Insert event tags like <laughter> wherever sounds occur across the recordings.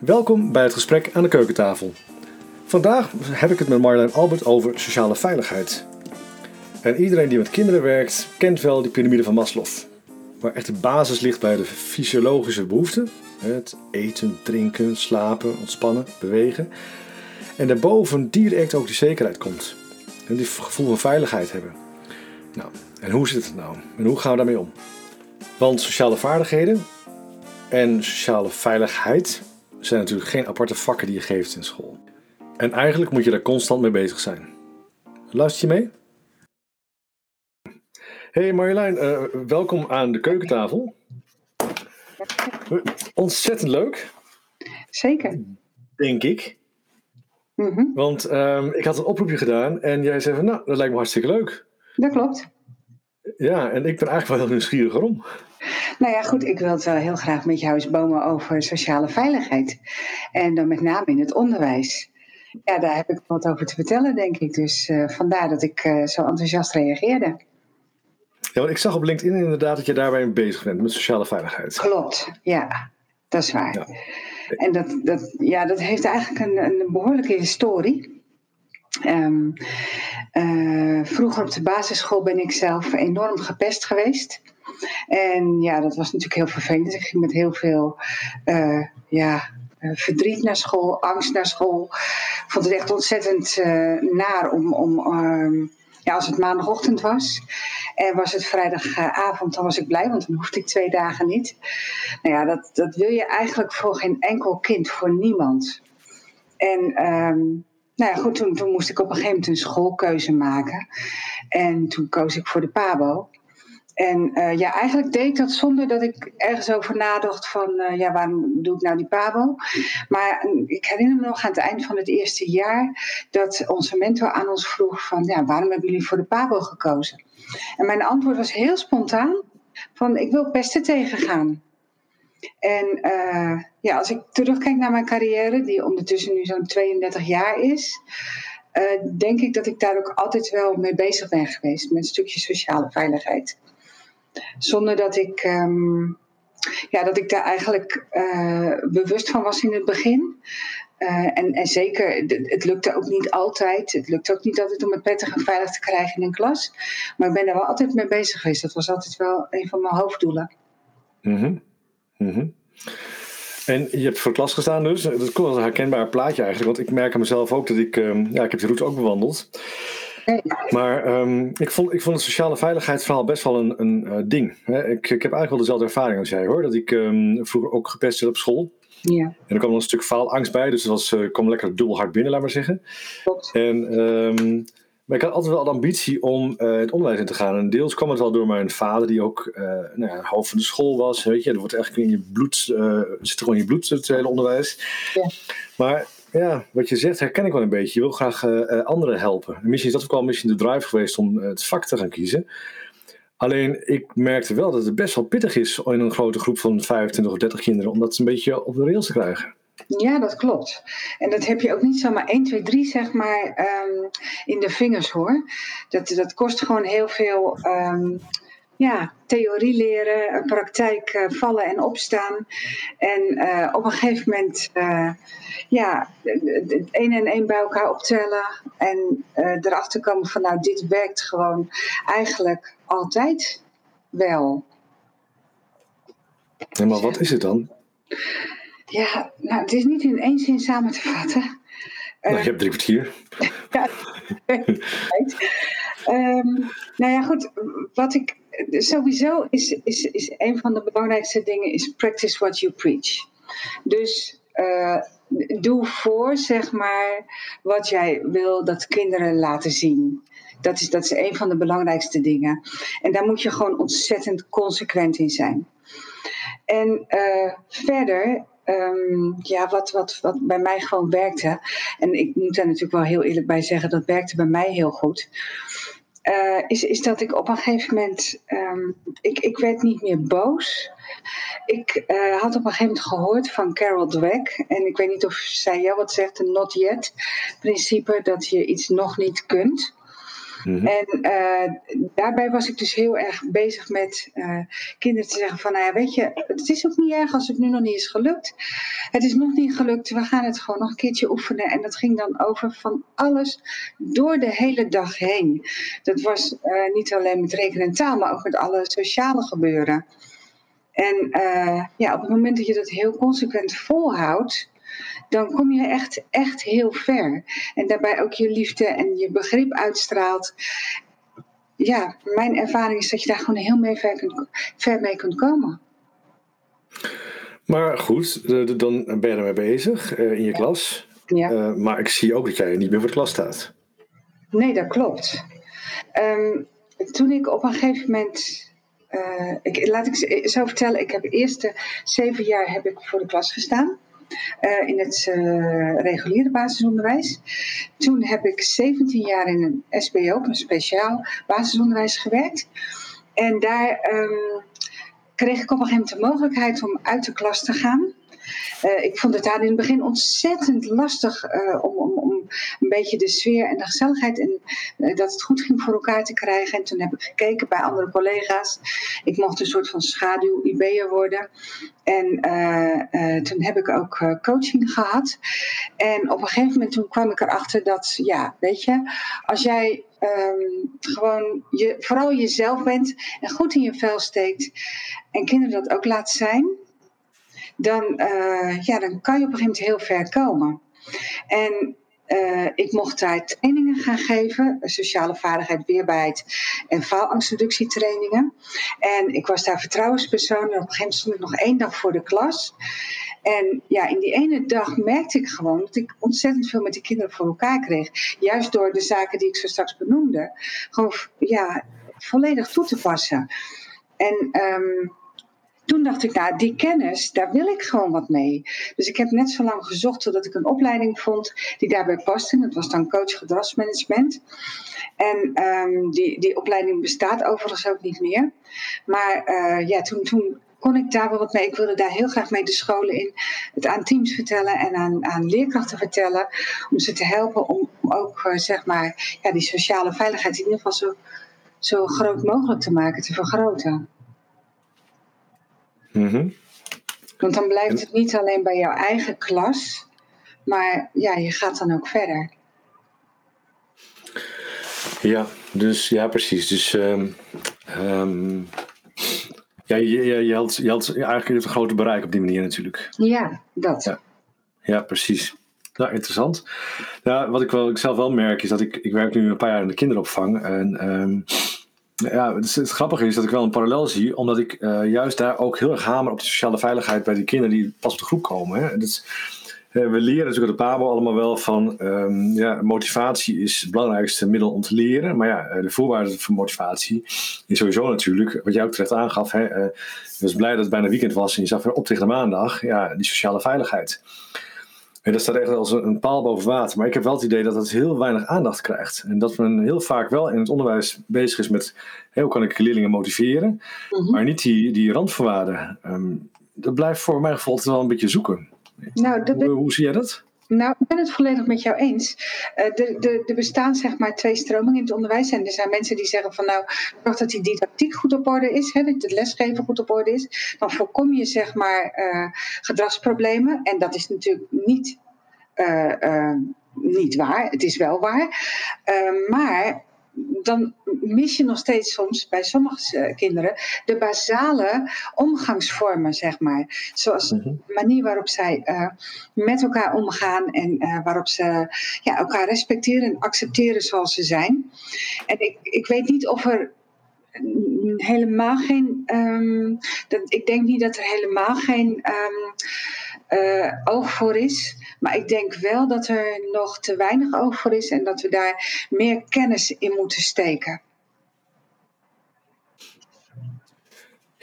Welkom bij het gesprek aan de keukentafel. Vandaag heb ik het met Marjolein Albert over sociale veiligheid. En iedereen die met kinderen werkt, kent wel die piramide van Maslow. Waar echt de basis ligt bij de fysiologische behoeften. Het eten, drinken, slapen, ontspannen, bewegen. En daarboven direct ook die zekerheid komt. En die gevoel van veiligheid hebben. Nou, en hoe zit het nou? En hoe gaan we daarmee om? Want sociale vaardigheden en sociale veiligheid zijn natuurlijk geen aparte vakken die je geeft in school. En eigenlijk moet je daar constant mee bezig zijn. Luister je mee? Hey Marjolein, uh, welkom aan de keukentafel. Ontzettend leuk. Zeker. Denk ik. Mm -hmm. Want um, ik had een oproepje gedaan en jij zei van nou, dat lijkt me hartstikke leuk. Dat klopt. Ja, en ik ben eigenlijk wel heel nieuwsgierig waarom. Nou ja, goed, ik wil het wel heel graag met jou eens bomen over sociale veiligheid. En dan met name in het onderwijs. Ja, daar heb ik wat over te vertellen, denk ik. Dus uh, vandaar dat ik uh, zo enthousiast reageerde. Ja, want ik zag op LinkedIn inderdaad dat je daarbij bezig bent met sociale veiligheid. Klopt, ja, dat is waar. Ja. En dat, dat, ja, dat heeft eigenlijk een, een behoorlijke historie. Um, vroeger op de basisschool ben ik zelf enorm gepest geweest. En ja, dat was natuurlijk heel vervelend. Ik ging met heel veel uh, ja, verdriet naar school, angst naar school. Ik vond het echt ontzettend naar om, om uh, ja, als het maandagochtend was. En was het vrijdagavond, dan was ik blij, want dan hoefde ik twee dagen niet. Nou ja, dat, dat wil je eigenlijk voor geen enkel kind, voor niemand. En um, nou ja, goed, toen, moest ik op een gegeven moment een schoolkeuze maken. En toen koos ik voor de PABO. En uh, ja, eigenlijk deed ik dat zonder dat ik ergens over nadacht van, uh, ja, waarom doe ik nou die PABO? Maar ik herinner me nog aan het eind van het eerste jaar dat onze mentor aan ons vroeg van, ja, waarom hebben jullie voor de PABO gekozen? En mijn antwoord was heel spontaan van, ik wil pesten tegengaan. En uh, ja, als ik terugkijk naar mijn carrière, die ondertussen nu zo'n 32 jaar is, uh, denk ik dat ik daar ook altijd wel mee bezig ben geweest met een stukje sociale veiligheid. Zonder dat ik, um, ja, dat ik daar eigenlijk uh, bewust van was in het begin. en, en zeker, het lukte ook niet altijd. Het lukte ook niet altijd om het prettig en veilig te krijgen in een klas. Maar ik ben daar wel altijd mee bezig geweest. Dat was altijd wel een van mijn hoofddoelen. -hmm. Mm -hmm. En je hebt voor klas gestaan dus. Dat is cool, een herkenbaar plaatje eigenlijk. Want ik merk aan mezelf ook dat ik... Um, ja, ik heb die route ook bewandeld. Maar um, ik, vond, ik vond het sociale veiligheidsverhaal best wel een, een uh, ding. Hè? Ik, ik heb eigenlijk wel dezelfde ervaring als jij hoor. Dat ik um, vroeger ook gepest werd op school. Ja. En er kwam nog een stuk faalangst bij. Dus het was, uh, kwam lekker dubbel hard binnen, laat maar zeggen. Klopt. En... Maar ik had altijd wel de ambitie om uh, het onderwijs in te gaan. En deels kwam het wel door mijn vader, die ook uh, nou ja, hoofd van de school was. Weet je, er wordt eigenlijk in je bloed, uh, zit gewoon in je bloed, het hele onderwijs. Ja. Maar ja, wat je zegt herken ik wel een beetje. Je wil graag anderen helpen. En misschien is dat ook wel misschien de drive geweest om het vak te gaan kiezen. Alleen ik merkte wel dat het best wel pittig is in een grote groep van 25 of 30 kinderen om dat een beetje op de rails te krijgen. Ja, dat klopt. En dat heb je ook niet zomaar 1, 2, 3 zeg maar um, in de vingers hoor. Dat, dat kost gewoon heel veel um, ja, theorie leren, praktijk uh, vallen en opstaan. En uh, op een gegeven moment uh, ja, het een en één bij elkaar optellen. En erachter komen van nou dit werkt gewoon eigenlijk altijd wel. Ja, maar wat is het dan? Ja, nou, het is niet in één zin samen te vatten. Nou, je hebt drie kwartier. <laughs> ja, um, nou ja, goed. Wat ik sowieso is, is, is een van de belangrijkste dingen is practice what you preach. Dus uh, doe voor, zeg maar, wat jij wil dat kinderen laten zien. Dat is, dat is een van de belangrijkste dingen. En daar moet je gewoon ontzettend consequent in zijn. En uh, verder Um, ja, wat, wat, wat bij mij gewoon werkte. En ik moet daar natuurlijk wel heel eerlijk bij zeggen, dat werkte bij mij heel goed. Uh, is, is dat ik op een gegeven moment, um, ik, ik werd niet meer boos. Ik uh, had op een gegeven moment gehoord van Carol Dweck, en ik weet niet of zij jou wat zegt, een not yet principe, dat je iets nog niet kunt. Mhm. En daarbij was ik dus heel erg bezig met kinderen te zeggen van, nou ja, weet je, het is ook niet erg als het nu nog niet is gelukt. Het is nog niet gelukt, we gaan het gewoon nog een keertje oefenen. En dat ging dan over van alles door de hele dag heen. Dat was niet alleen met rekenen en taal, maar ook met alle sociale gebeuren. En ja, op het moment dat je dat heel consequent volhoudt, dan kom je echt, echt heel ver. En daarbij ook je liefde en je begrip uitstraalt. Ja, mijn ervaring is dat je daar gewoon heel mee ver, kunt, ver mee kunt komen. Maar goed, dan ben je ermee bezig uh, in je klas. Ja. Uh, maar ik zie ook dat jij niet meer voor de klas staat. Nee, dat klopt. Um, toen ik op een gegeven moment uh, ik, laat ik zo vertellen, ik heb de eerste zeven jaar heb ik voor de klas gestaan. Uh, in het uh, reguliere basisonderwijs. Toen heb ik 17 jaar in een SBO, een speciaal basisonderwijs gewerkt. En daar um, kreeg ik op een gegeven moment de mogelijkheid om uit de klas te gaan. Uh, ik vond het daar in het begin ontzettend lastig om, om, een beetje de sfeer en de gezelligheid en uh, dat het goed ging voor elkaar te krijgen. En toen heb ik gekeken bij andere collega's. Ik mocht een soort van schaduw-IB'er worden. En toen heb ik ook coaching gehad. En op een gegeven moment toen kwam ik erachter dat, ja, weet je, als jij um, gewoon je, vooral jezelf bent en goed in je vel steekt en kinderen dat ook laat zijn, dan, ja, dan kan je op een gegeven moment heel ver komen. En uh, ik mocht daar trainingen gaan geven, sociale vaardigheid, weerbaarheid en faalangstreductietrainingen. En ik was daar vertrouwenspersoon en op een gegeven moment stond nog één dag voor de klas. En ja, in die ene dag merkte ik gewoon dat ik ontzettend veel met die kinderen voor elkaar kreeg. Juist door de zaken die ik zo straks benoemde, gewoon ja, volledig toe te passen. En um, toen dacht ik, nou, die kennis, daar wil ik gewoon wat mee. Dus ik heb net zo lang gezocht totdat ik een opleiding vond die daarbij paste. Dat was dan coach gedragsmanagement. En um, die, die opleiding bestaat overigens ook niet meer. Maar uh, ja, toen, toen kon ik daar wel wat mee. Ik wilde daar heel graag mee de scholen in. Het aan teams vertellen en aan, aan leerkrachten vertellen. Om ze te helpen om ook, uh, zeg maar, ja, die sociale veiligheid in ieder geval zo, zo groot mogelijk te maken, te vergroten. Mm Want dan blijft het niet alleen bij jouw eigen klas, maar ja, je gaat dan ook verder. Ja, dus ja, precies. Dus um, um, ja, je, je, je, had, je had eigenlijk een grote bereik op die manier natuurlijk. Ja, dat. Ja, ja precies. Nou, interessant. Ja, wat ik, wel, ik zelf wel merk is dat ik, ik werk nu een paar jaar in de kinderopvang. En um, ja, het, grappige is dat ik wel een parallel zie, omdat ik uh, juist daar ook heel erg hamer op de sociale veiligheid bij die kinderen die pas op de groep komen. Hè. Dus, uh, we leren natuurlijk op de PABO allemaal wel van um, ja, motivatie is het belangrijkste middel om te leren. Maar ja, de voorwaarde voor motivatie is sowieso natuurlijk, wat jij ook terecht aangaf. Hè, ik was blij dat het bijna weekend was en je zag weer op tegen de maandag, ja, die sociale veiligheid. En dat staat echt als een paal boven water. Maar ik heb wel het idee dat het heel weinig aandacht krijgt. En dat men heel vaak wel in het onderwijs bezig is met hey, hoe kan ik leerlingen motiveren. Mm-hmm. Maar niet die, die randvoorwaarden. Um, dat blijft voor mijn gevoel wel een beetje zoeken. Nou, hoe, hoe zie jij dat? Nou, ik ben het volledig met jou eens. Uh, er bestaan zeg maar twee stromingen in het onderwijs. En er zijn mensen die zeggen van nou, zorg dat die didactiek goed op orde is, hè, dat het lesgeven goed op orde is. Dan voorkom je zeg maar uh, gedragsproblemen. En dat is natuurlijk niet, uh, niet waar. Het is wel waar. maar dan mis je nog steeds soms bij sommige eh, kinderen de basale omgangsvormen, zeg maar. Zoals de mhm. manier waarop zij uh, met elkaar omgaan en uh, waarop ze ja, elkaar respecteren en accepteren zoals ze zijn. En ik, ik weet niet of er helemaal geen. Um, dat, ik denk niet dat er helemaal geen um, uh, oog voor is. Maar ik denk wel dat er nog te weinig voor is en dat we daar meer kennis in moeten steken.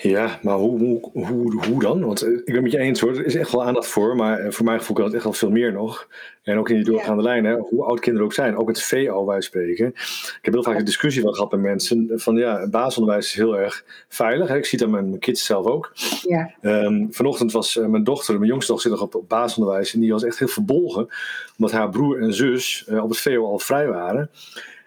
Ja, maar hoe, hoe, hoe, hoe dan? Want eh, ik ben het met je eens hoor, er is echt wel aandacht voor, maar eh, voor mijn gevoel kan het echt wel veel meer nog. En ook in die doorgaande ja. lijn, hè, hoe oud kinderen ook zijn, ook het VO wij spreken. Ik heb heel vaak een discussie van gehad met mensen van ja, basisonderwijs is heel erg veilig. Hè. Ik zie dat met mijn kids zelf ook. Ja. Um, vanochtend was mijn dochter, mijn jongste dochter zit nog op, op basisonderwijs en die was echt heel verbolgen, omdat haar broer en zus uh, op het VO al vrij waren.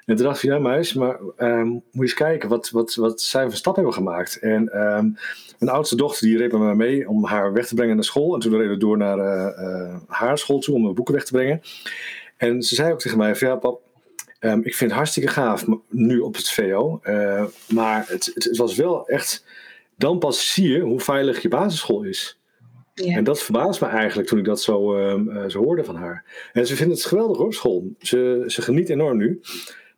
En toen dacht ik, ja meis, maar um, moet je eens kijken wat, wat, wat zij voor stap hebben gemaakt. En um, mijn oudste dochter die reed met mij mee om haar weg te brengen naar school. En toen reden we door naar uh, uh, haar school toe om mijn boeken weg te brengen. En ze zei ook tegen mij, ja pap, um, ik vind het hartstikke gaaf nu op het VO. Uh, maar het, het, het, was wel echt, dan pas zie je hoe veilig je basisschool is. Ja. En dat verbaast me eigenlijk toen ik dat zo, uh, zo hoorde van haar. En ze vindt het geweldig hoor, school. Ze, ze geniet enorm nu.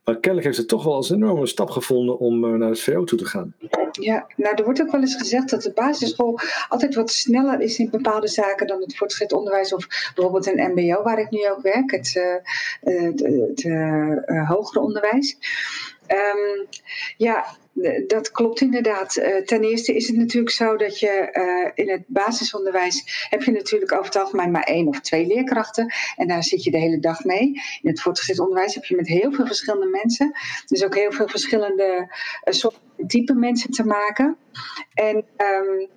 Maar kennelijk heeft ze toch wel eens een enorme stap gevonden om uh, naar het VO toe te gaan. Ja, nou er wordt ook wel eens gezegd dat de basisschool altijd wat sneller is in bepaalde zaken dan het voortgezet onderwijs of bijvoorbeeld een MBO waar ik nu ook werk, het, uh, het, het hogere onderwijs. Um, ja, dat klopt inderdaad. Uh, ten eerste is het natuurlijk zo dat je uh, in het basisonderwijs heb je natuurlijk over het algemeen maar één of twee leerkrachten. En daar zit je de hele dag mee. In het voortgezet onderwijs heb je met heel veel verschillende mensen. Dus ook heel veel verschillende soorten type mensen te maken. En um,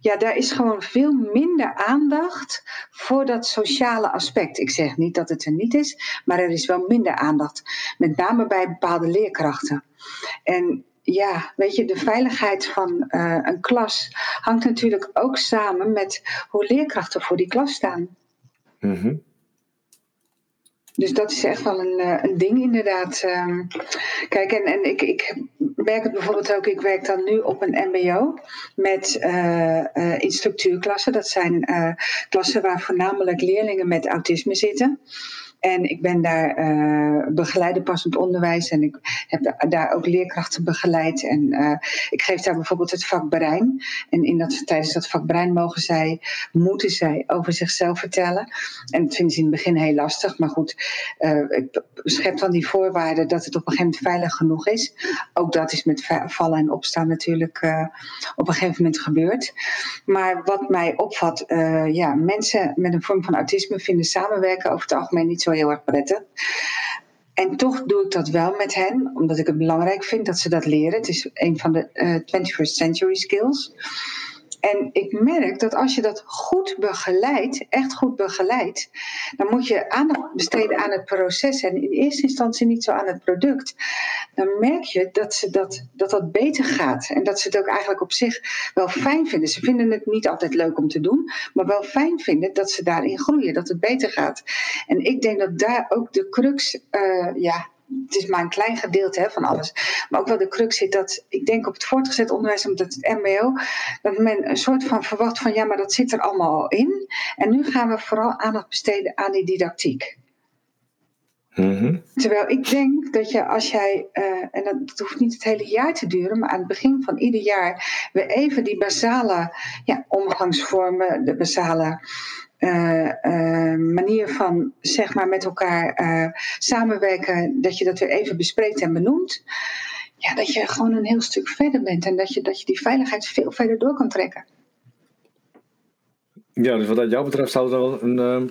ja, daar is gewoon veel minder aandacht voor dat sociale aspect. Ik zeg niet dat het er niet is, maar er is wel minder aandacht. Met name bij bepaalde leerkrachten. En ja, weet je, de veiligheid van uh, een klas hangt natuurlijk ook samen met hoe leerkrachten voor die klas staan. Mm Dus dat is echt wel een, uh, een ding inderdaad. Um, kijk, en, en ik, ik merk het bijvoorbeeld ook, ik werk dan nu op een mbo met uh, instructuurklassen. Dat zijn klassen waar voornamelijk leerlingen met autisme zitten. En ik ben daar uh, begeleider passend onderwijs en ik heb daar ook leerkrachten begeleid. En uh, ik geef daar bijvoorbeeld het vak brein. En in dat, tijdens dat vak brein mogen zij, moeten zij over zichzelf vertellen. En dat vinden ze in het begin heel lastig. Maar goed, uh, ik schep dan die voorwaarden dat het op een gegeven moment veilig genoeg is. Ook dat is met vallen en opstaan natuurlijk op een gegeven moment gebeurd. Maar wat mij opvalt, ja, mensen met een vorm van autisme vinden samenwerken over het algemeen niet zo heel erg prettig. En toch doe ik dat wel met hen, omdat ik het belangrijk vind dat ze dat leren. Het is een van de uh, 21st century skills. En ik merk dat als je dat goed begeleidt, echt goed begeleidt, dan moet je aandacht besteden aan het proces en in eerste instantie niet zo aan het product. Dan merk je dat, ze dat, dat dat beter gaat en dat ze het ook eigenlijk op zich wel fijn vinden. Ze vinden het niet altijd leuk om te doen, maar wel fijn vinden dat ze daarin groeien, dat het beter gaat. En ik denk dat daar ook de crux, uh, ja, het is maar een klein gedeelte hè, van alles. Maar ook wel de crux zit dat, ik denk op het voortgezet onderwijs, omdat het MBO, dat men een soort van verwacht van ja, maar dat zit er allemaal al in. En nu gaan we vooral aandacht besteden aan die didactiek. Mm-hmm. Terwijl ik denk dat je als jij, uh, en dat hoeft niet het hele jaar te duren, maar aan het begin van ieder jaar weer even die basale ja, omgangsvormen, de basale uh, uh, manier van zeg maar met elkaar uh, samenwerken, dat je dat weer even bespreekt en benoemt. Ja, dat je gewoon een heel stuk verder bent en dat je, dat je die veiligheid veel verder door kan trekken. Ja, dus wat jou betreft zou er wel een, een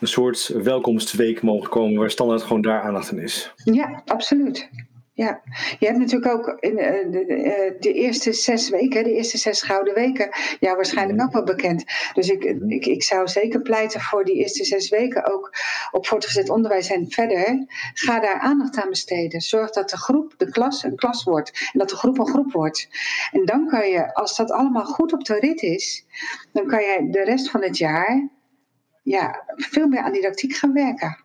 soort welkomstweek mogen komen waar standaard gewoon daar aandacht aan is. Ja, absoluut ja. Je hebt natuurlijk ook in de, de, de, eerste zes weken, de eerste zes gouden weken, ja, waarschijnlijk ook wel bekend. Dus ik, ik, ik zou zeker pleiten voor die eerste zes weken ook op voortgezet onderwijs en verder. Ga daar aandacht aan besteden. Zorg dat de groep, de klas, een klas wordt. En dat de groep een groep wordt. En dan kan je, als dat allemaal goed op de rit is, dan kan je de rest van het jaar ja, veel meer aan didactiek gaan werken.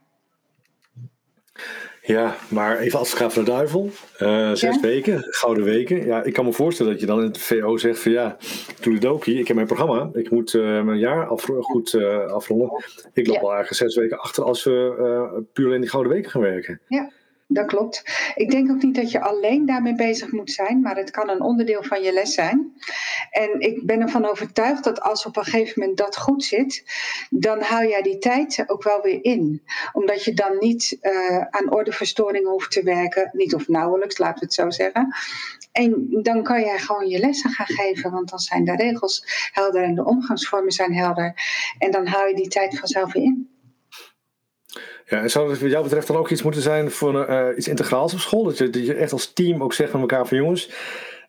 Ja, maar even advocaat van de duivel. Uh, zes ja? weken, gouden weken. Ja, ik kan me voorstellen dat je dan in het VO zegt van ja, Toeledoki, ik heb mijn programma. Ik moet uh, mijn jaar af, goed uh, afronden. Ik loop ja. al eigenlijk zes weken achter als we puur in die gouden weken gaan werken. Ja dat klopt. Ik denk ook niet dat je alleen daarmee bezig moet zijn, maar het kan een onderdeel van je les zijn. En ik ben ervan overtuigd dat als op een gegeven moment dat goed zit, dan hou jij die tijd ook wel weer in. Omdat je dan niet uh, aan ordeverstoringen hoeft te werken, niet of nauwelijks, laten we het zo zeggen. En dan kan jij gewoon je lessen gaan geven, want dan zijn de regels helder en de omgangsvormen zijn helder. En dan hou je die tijd vanzelf weer in. Ja, en zou het wat jou betreft dan ook iets moeten zijn voor uh, iets integraals op school? Dat je, dat je echt als team ook zegt van elkaar van jongens,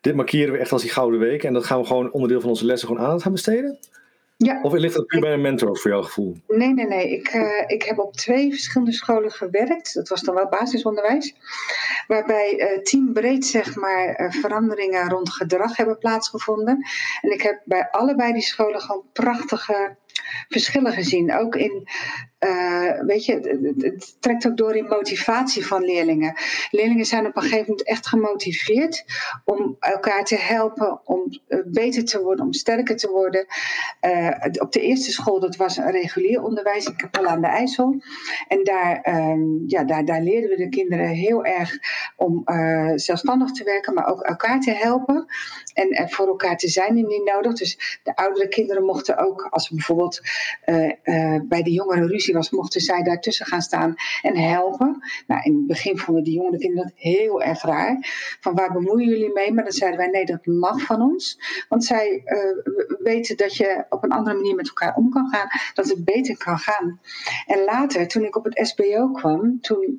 dit markeren we echt als die gouden week en dat gaan we gewoon onderdeel van onze lessen gewoon aan gaan besteden? Ja. Of ligt dat puur bij een mentor voor jouw gevoel? Nee, nee, nee. Ik, uh, ik heb op twee verschillende scholen gewerkt. Dat was dan wel basisonderwijs. Waarbij uh, teambreed zeg maar, uh, veranderingen rond gedrag hebben plaatsgevonden. En ik heb bij allebei die scholen gewoon prachtige verschillen gezien. Ook in, uh, weet je, het, trekt ook door in motivatie van leerlingen. Leerlingen zijn op een gegeven moment echt gemotiveerd om elkaar te helpen, om uh, beter te worden, om sterker te worden. Uh, op de eerste school, dat was een regulier onderwijs in Kapel aan de IJssel. En daar, um, ja, daar, daar leerden we de kinderen heel erg om zelfstandig te werken, maar ook elkaar te helpen. En, voor elkaar te zijn indien nodig. Dus de oudere kinderen mochten ook, als bijvoorbeeld uh, uh, bij de jongeren ruzie was, mochten zij daartussen gaan staan en helpen. Nou, in het begin vonden die jongere kinderen dat heel erg raar. Van waar bemoeien jullie mee? Maar dan zeiden wij nee, dat mag van ons. Want zij uh, weten dat je op een andere manier met elkaar om kan gaan, dat het beter kan gaan. En later, toen ik op het SBO kwam, toen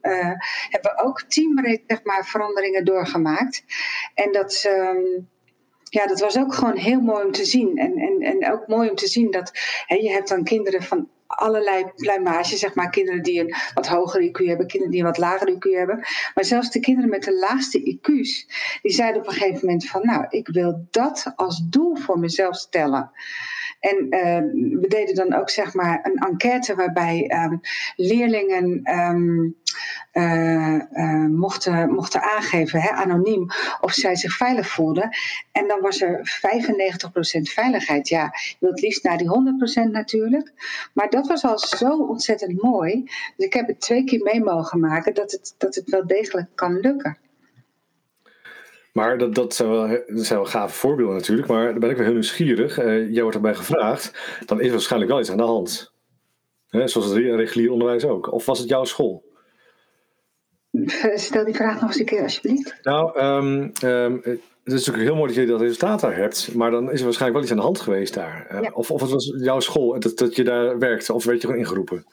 hebben we ook teambreed zeg maar, veranderingen doorgemaakt. En dat. Um, ja, dat was ook gewoon heel mooi om te zien. En, en, en ook mooi om te zien dat hè, je hebt dan kinderen van allerlei pluimage, zeg maar kinderen die een wat hoger IQ hebben, kinderen die een wat lager IQ hebben. Maar zelfs de kinderen met de laagste IQ's, die zeiden op een gegeven moment van nou, ik wil dat als doel voor mezelf stellen. En uh, we deden dan ook zeg maar een enquête waarbij um, leerlingen um, uh, uh, mochten, mochten aangeven, hè, anoniem, of zij zich veilig voelden. En dan was er 95% veiligheid. Ja, je wilt liefst naar die 100% natuurlijk. Maar dat was al zo ontzettend mooi. Dus ik heb het twee keer mee mogen maken dat het, dat het wel degelijk kan lukken. Maar dat, dat, zijn wel, dat zijn wel gave voorbeelden natuurlijk. Maar dan ben ik wel heel nieuwsgierig. Uh, jij wordt erbij gevraagd. Dan is er waarschijnlijk wel iets aan de hand. Hè, zoals het regulier onderwijs ook. Of was het jouw school? Stel die vraag nog eens een keer alsjeblieft. Nou, um, um, het is natuurlijk heel mooi dat je dat resultaat daar hebt. Maar dan is er waarschijnlijk wel iets aan de hand geweest daar. Ja. of, of het was jouw school dat, dat je daar werkte. Of werd je gewoon ingeroepen?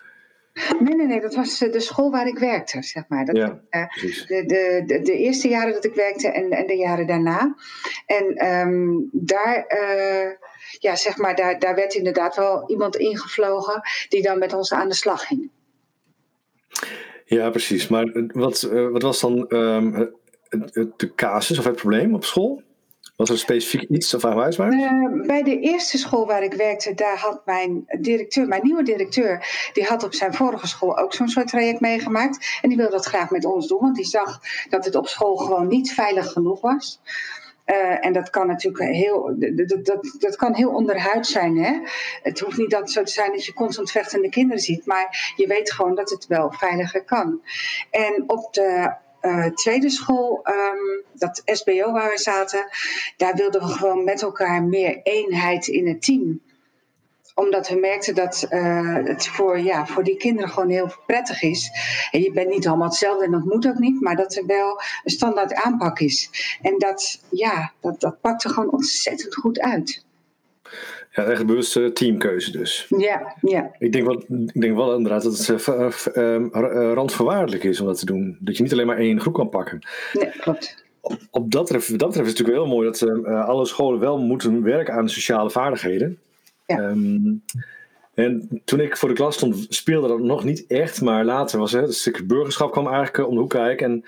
Nee, nee, nee, dat was de school waar ik werkte, zeg maar. Dat, ja, uh, de, de, de, de, eerste jaren dat ik werkte en, en de jaren daarna. En um, daar, uh, ja, zeg maar, daar, daar werd inderdaad wel iemand ingevlogen die dan met ons aan de slag ging. Ja, precies. Maar wat, wat was dan um, de casus of het probleem op school? Was er specifiek iets of aanwijsbaar? Uh, bij de eerste school waar ik werkte, daar had mijn directeur, mijn nieuwe directeur, die had op zijn vorige school ook zo'n soort traject meegemaakt. En die wilde dat graag met ons doen, want die zag dat het op school gewoon niet veilig genoeg was. Uh, en dat kan natuurlijk heel, dat, dat, dat kan heel onderhuid zijn. Hè? Het hoeft niet dat zo te zijn dat je constant vechtende kinderen ziet, maar je weet gewoon dat het wel veiliger kan. En op de uh, tweede school, um, dat SBO waar we zaten, daar wilden we gewoon met elkaar meer eenheid in het team omdat we merkten dat uh, het voor, ja, voor die kinderen gewoon heel prettig is. En je bent niet allemaal hetzelfde en dat moet ook niet, maar dat er wel een standaard aanpak is. En dat, ja, dat, dat pakt er gewoon ontzettend goed uit. Ja, echt bewuste teamkeuze dus. Ja, ja. Ik denk wel, ik denk wel inderdaad dat het uh, uh, randvoorwaardelijk is om dat te doen. Dat je niet alleen maar één groep kan pakken. Nee, klopt. Op, op dat, betreft, dat betreft is het natuurlijk heel mooi dat uh, alle scholen wel moeten werken aan sociale vaardigheden. Ja. Um, en toen ik voor de klas stond, speelde dat nog niet echt. Maar later was het, het stuk burgerschap kwam eigenlijk om de hoek kijken. En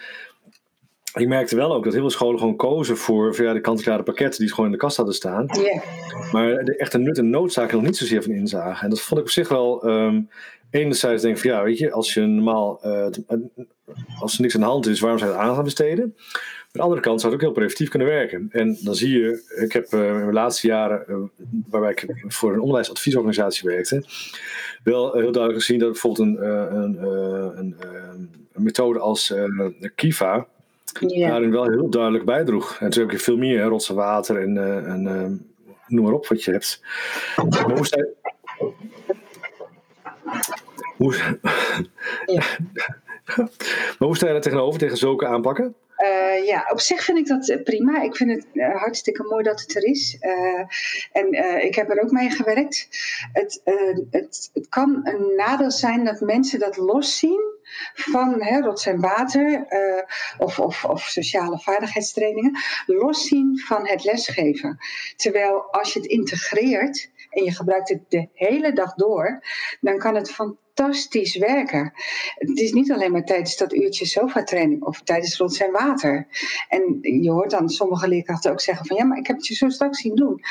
ik merkte wel ook dat heel veel scholen gewoon kozen voor, voor ja, de kant-en-klare pakketten die gewoon in de kast hadden staan. Yeah. Maar de echte nut en noodzaak er nog niet zozeer van inzagen. En dat vond ik op zich wel. Um, enerzijds denk ik van ja, weet je, als je normaal. Uh, als er niks aan de hand is, waarom zou je het aan gaan besteden? Aan de andere kant zou het ook heel preventief kunnen werken. En dan zie je, ik heb uh, in de laatste jaren, uh, waarbij ik voor een onderwijsadviesorganisatie werkte, wel heel duidelijk gezien dat bijvoorbeeld een, een, een, een methode als Kiva Ja. daarin wel heel duidelijk bijdroeg. En toen heb je veel meer, hè, rotsen water en, uh, en uh, noem maar op wat je hebt. Maar hoe sta je... Hoe... Ja. <laughs> maar hoe sta je daar tegenover, tegen zulke aanpakken? Uh, ja, op zich vind ik dat prima. Ik vind het uh, hartstikke mooi dat het er is. Uh, en ik heb er ook mee gewerkt. Het, het, het kan een nadeel zijn dat mensen dat loszien van hè, rots en water of, of, of sociale vaardigheidstrainingen, loszien van het lesgeven. Terwijl als je het integreert en je gebruikt het de hele dag door, dan kan het fantastisch werken. Het is niet alleen maar tijdens dat uurtje sofa-training of tijdens rond zijn water. En je hoort dan sommige leerkrachten ook zeggen van ja, maar ik heb het je zo straks zien doen.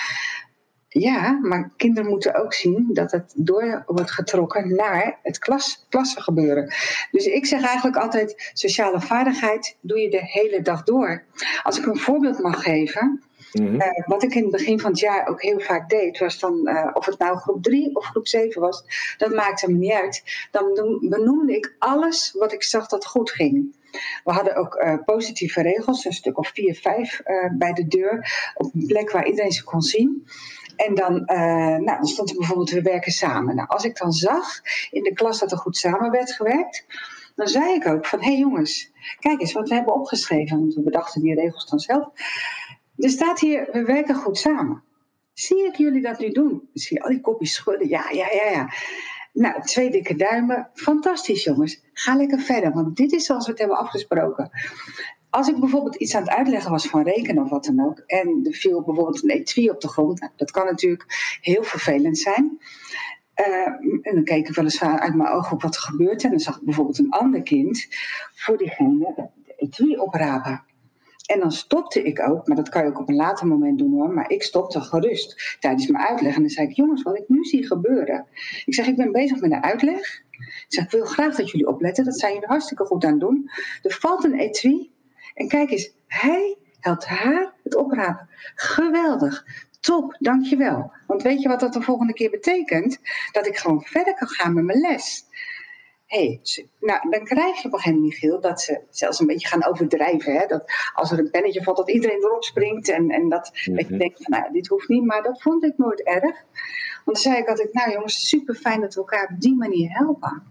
Ja, maar kinderen moeten ook zien dat het door wordt getrokken naar het klas, klassengebeuren. Dus ik zeg eigenlijk altijd: sociale vaardigheid doe je de hele dag door. Als ik een voorbeeld mag geven. Mhm. Eh, wat ik in het begin van het jaar ook heel vaak deed, was dan, uh, of het nou groep 3 of groep 7 was, dat maakte me niet uit. Dan benoemde ik alles wat ik zag dat goed ging. We hadden ook uh, positieve regels, een stuk of vier, vijf bij de deur, op een plek waar iedereen ze kon zien. En dan, uh, nou, dan stond er bijvoorbeeld, we werken samen. Nou, als ik dan zag in de klas dat er goed samen werd gewerkt, dan zei ik ook van, hé hey jongens, kijk eens wat we hebben opgeschreven. Want we bedachten die regels dan zelf. Er staat hier, we werken goed samen. Zie ik jullie dat nu doen? Zie je al die kopjes schudden? Ja, ja, ja, ja. Nou, twee dikke duimen. Fantastisch, jongens. Ga lekker verder, want dit is zoals we het hebben afgesproken als ik bijvoorbeeld iets aan het uitleggen was van rekenen of wat dan ook, en er viel bijvoorbeeld een etui op de grond, nou, dat kan natuurlijk heel vervelend zijn. Uh, en dan keek ik wel uit mijn ogen op wat er gebeurt. En dan zag ik bijvoorbeeld een ander kind voor diegene de etui oprapen. En dan stopte ik ook, maar dat kan je ook op een later moment doen hoor. Maar ik stopte gerust tijdens mijn uitleg. En dan zei ik: Jongens, wat ik nu zie gebeuren. Ik zeg: Ik ben bezig met een uitleg. Ik zeg: Ik wil graag dat jullie opletten. Dat zijn jullie hartstikke goed aan het doen. Er valt een etui en kijk eens, hij helpt haar het oprapen. Geweldig. Top, dankjewel. Want weet je wat dat de volgende keer betekent? Dat ik gewoon verder kan gaan met mijn les. Hey, nou, dan krijg je op een gegeven moment, Michiel, dat ze zelfs een beetje gaan overdrijven. Hè? Dat als er een pennetje valt, dat iedereen erop springt. En, en dat, mm dat je mhm. denkt van, nou, dit hoeft niet. Maar dat vond ik nooit erg. Want dan zei ik altijd, nou jongens, super fijn dat we elkaar op die manier helpen.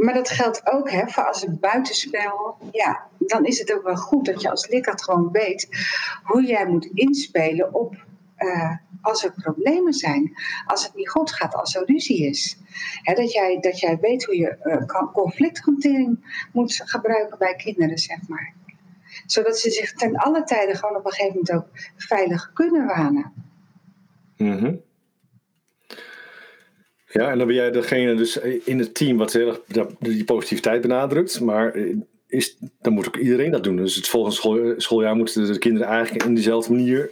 Maar dat geldt ook hè, voor als het buitenspel. Ja, dan is het ook wel goed dat je als leerkracht gewoon weet hoe jij moet inspelen op uh, als er problemen zijn, als het niet goed gaat, als er ruzie is. dat, jij, dat jij weet hoe je uh, conflicthantering moet gebruiken bij kinderen, zeg maar. Zodat ze zich ten alle tijden gewoon op een gegeven moment ook veilig kunnen wanen. Mm ja, en dan ben jij degene dus in het team wat heel erg die positiviteit benadrukt. Maar eh, is, dan moet ook iedereen dat doen. Dus het volgende schooljaar moeten de kinderen eigenlijk in dezelfde manier.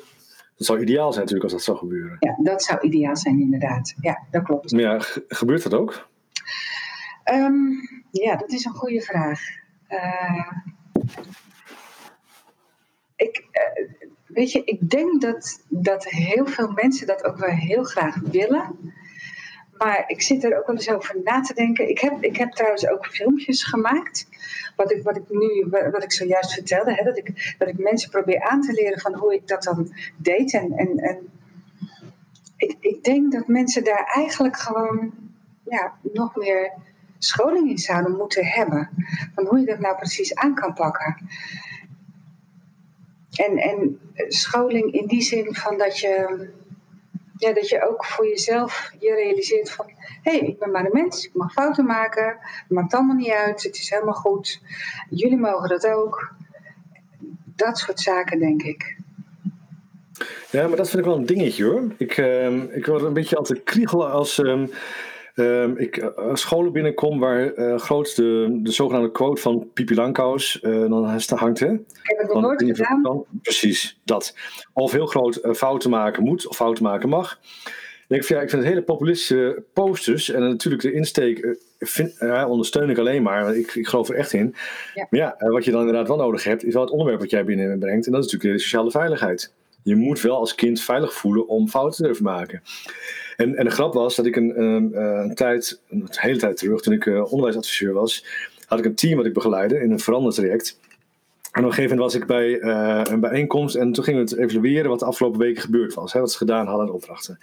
Dat zou ideaal zijn natuurlijk als dat zou gebeuren. Ja, dat zou ideaal zijn inderdaad. Ja, dat klopt. Maar ja, gebeurt dat ook? Ehm, ja, dat is een goede vraag. Uh, ik, uh, weet je, ik denk dat, dat heel veel mensen dat ook wel heel graag willen. Maar ik zit er ook wel eens over na te denken. Ik heb, ik heb trouwens ook filmpjes gemaakt. Wat ik, wat ik nu, wat ik zojuist vertelde. Hè, dat, ik, dat ik mensen probeer aan te leren van hoe ik dat dan deed. En, en, en ik, ik denk dat mensen daar eigenlijk gewoon ja, nog meer scholing in zouden moeten hebben. Van hoe je dat nou precies aan kan pakken. En, en scholing in die zin van dat je ja, dat je ook voor jezelf je realiseert van... hé, hey, ik ben maar een mens, ik mag fouten maken. Het maakt allemaal niet uit, het is helemaal goed. Jullie mogen dat ook. Dat soort zaken, denk ik. Ja, maar dat vind ik wel een dingetje hoor. Ik, uh, ik word een beetje altijd kriegelen als... uh, ik uh, scholen binnenkom waar uh, groot de, de zogenaamde quote van Pipi Langkous uh, dan hangt. Hè? Ik heb het nog nooit gedaan. precies, dat. Of heel groot fouten maken moet of fouten maken mag. Ik vind, ja, ik vind het hele populistische posters en natuurlijk de insteek vind, ondersteun ik alleen maar. Ik, ik geloof er echt in. Ja. Maar ja, wat je dan inderdaad wel nodig hebt, is wel het onderwerp wat jij binnenbrengt. En dat is natuurlijk de sociale veiligheid. Je moet wel als kind veilig voelen om fouten te durven maken. En, en de grap was dat ik een, een, eh, een tijd, een hele tijd terug, toen ik uh, onderwijsadviseur was, had ik een team wat ik begeleide in een verandertraject. En op een gegeven moment was ik bij uh, een bijeenkomst en toen gingen we het evalueren wat de afgelopen weken gebeurd was. Hè, wat ze gedaan hadden in opdrachten.